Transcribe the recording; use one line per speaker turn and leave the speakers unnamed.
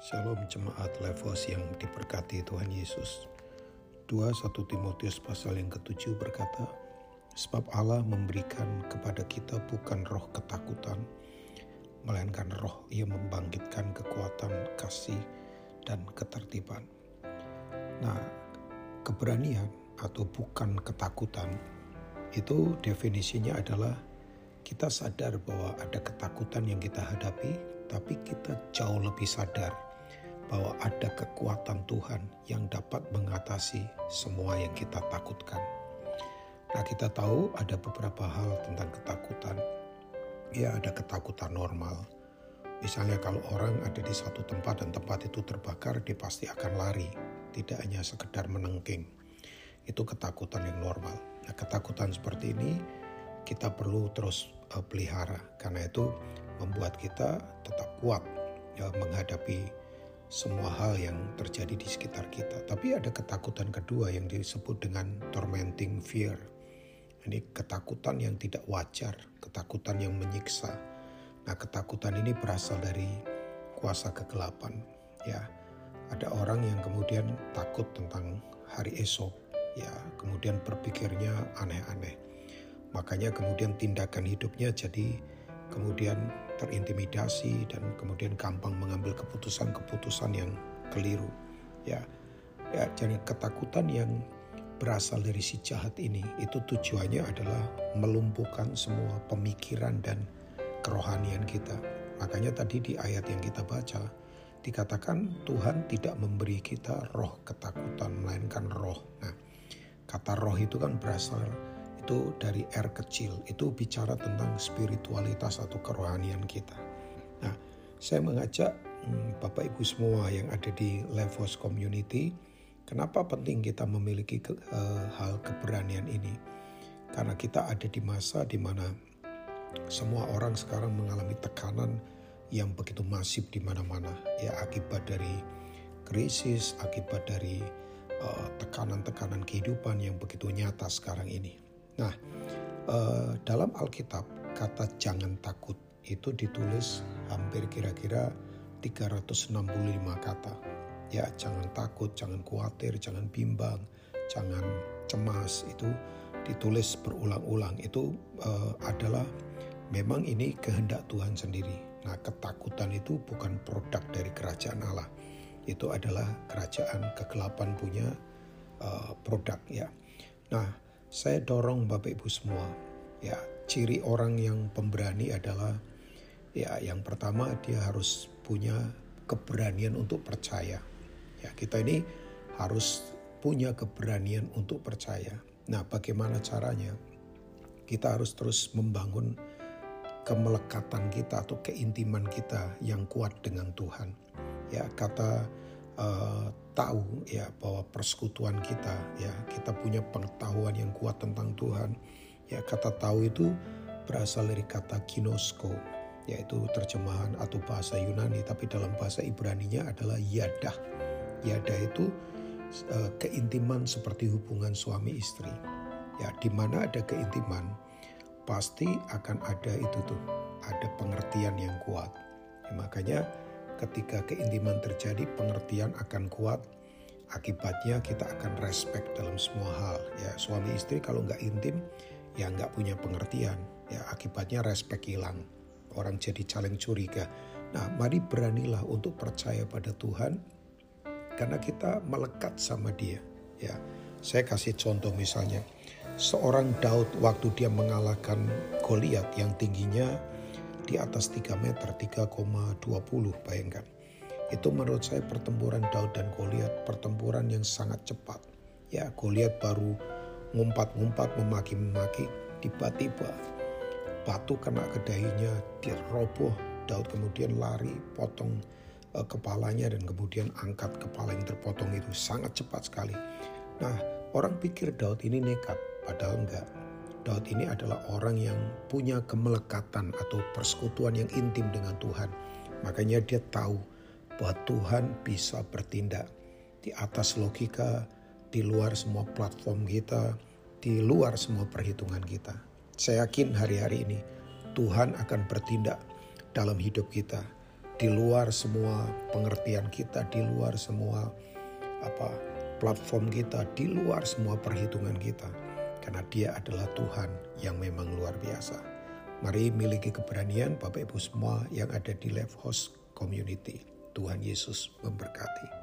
Shalom jemaat Levos yang diberkati Tuhan Yesus. 2 1 Timotius pasal yang ketujuh berkata, Sebab Allah memberikan kepada kita bukan roh ketakutan, melainkan roh yang membangkitkan kekuatan, kasih, dan ketertiban. Nah, keberanian atau bukan ketakutan itu definisinya adalah kita sadar bahwa ada ketakutan yang kita hadapi, tapi kita jauh lebih sadar bahwa ada kekuatan Tuhan yang dapat mengatasi semua yang kita takutkan. Nah, kita tahu ada beberapa hal tentang ketakutan. Ya, ada ketakutan normal. Misalnya kalau orang ada di satu tempat dan tempat itu terbakar, dia pasti akan lari, tidak hanya sekedar menengking. Itu ketakutan yang normal. Nah, ketakutan seperti ini kita perlu terus uh, pelihara karena itu membuat kita tetap kuat ya, menghadapi semua hal yang terjadi di sekitar kita. Tapi ada ketakutan kedua yang disebut dengan tormenting fear. Ini ketakutan yang tidak wajar, ketakutan yang menyiksa. Nah, ketakutan ini berasal dari kuasa kegelapan. Ya, ada orang yang kemudian takut tentang hari esok, ya, kemudian berpikirnya aneh-aneh. Makanya kemudian tindakan hidupnya jadi kemudian terintimidasi dan kemudian gampang mengambil keputusan-keputusan yang keliru. Ya, ya jadi ketakutan yang berasal dari si jahat ini itu tujuannya adalah melumpuhkan semua pemikiran dan kerohanian kita. Makanya tadi di ayat yang kita baca dikatakan Tuhan tidak memberi kita roh ketakutan melainkan roh. Nah, kata roh itu kan berasal itu dari R kecil, itu bicara tentang spiritualitas atau kerohanian kita. Nah, saya mengajak hmm, Bapak Ibu semua yang ada di Levos Community, kenapa penting kita memiliki ke, uh, hal keberanian ini? Karena kita ada di masa di mana semua orang sekarang mengalami tekanan yang begitu masif di mana-mana, ya akibat dari krisis, akibat dari eh, tekanan-tekanan uh, kehidupan yang begitu nyata sekarang ini. Nah, uh, dalam Alkitab kata jangan takut itu ditulis hampir kira-kira 365 kata. Ya, jangan takut, jangan khawatir, jangan bimbang, jangan cemas itu ditulis berulang-ulang. Itu uh, adalah memang ini kehendak Tuhan sendiri. Nah, ketakutan itu bukan produk dari kerajaan Allah. Itu adalah kerajaan kegelapan punya uh, produk ya. Nah, saya dorong Bapak Ibu semua, ya ciri orang yang pemberani adalah ya yang pertama dia harus punya keberanian untuk percaya. Ya, kita ini harus punya keberanian untuk percaya. Nah, bagaimana caranya? Kita harus terus membangun kemelekatan kita atau keintiman kita yang kuat dengan Tuhan. Ya, kata uh, tahu ya bahwa persekutuan kita ya kita punya pengetahuan yang kuat tentang Tuhan. Ya kata tahu itu berasal dari kata kinosko yaitu terjemahan atau bahasa Yunani tapi dalam bahasa Ibrani-nya adalah yadah. Yadah itu uh, keintiman seperti hubungan suami istri. Ya di mana ada keintiman pasti akan ada itu tuh ada pengertian yang kuat. Ya, makanya ketika keintiman terjadi pengertian akan kuat. Akibatnya kita akan respect dalam semua hal ya. Suami istri kalau nggak intim ya nggak punya pengertian ya. Akibatnya respect hilang. Orang jadi saling curiga. Nah mari beranilah untuk percaya pada Tuhan karena kita melekat sama dia ya. Saya kasih contoh misalnya seorang Daud waktu dia mengalahkan Goliat yang tingginya di atas 3 meter, 3,20 bayangkan. Itu menurut saya pertempuran Daud dan Goliat, pertempuran yang sangat cepat. Ya, Goliat baru ngumpat-ngumpat memaki-memaki, tiba-tiba batu kena ke dahinya, dia roboh. Daud kemudian lari, potong uh, kepalanya dan kemudian angkat kepala yang terpotong itu sangat cepat sekali. Nah, orang pikir Daud ini nekat, padahal enggak. Daud ini adalah orang yang punya kemelekatan atau persekutuan yang intim dengan Tuhan. Makanya dia tahu bahwa Tuhan bisa bertindak di atas logika, di luar semua platform kita, di luar semua perhitungan kita. Saya yakin hari-hari ini Tuhan akan bertindak dalam hidup kita. di luar semua pengertian kita, di luar semua apa platform kita, di luar semua perhitungan kita. Karena dia adalah Tuhan yang memang luar biasa. Mari miliki keberanian Bapak Ibu semua yang ada di Life House Community. Tuhan Yesus memberkati.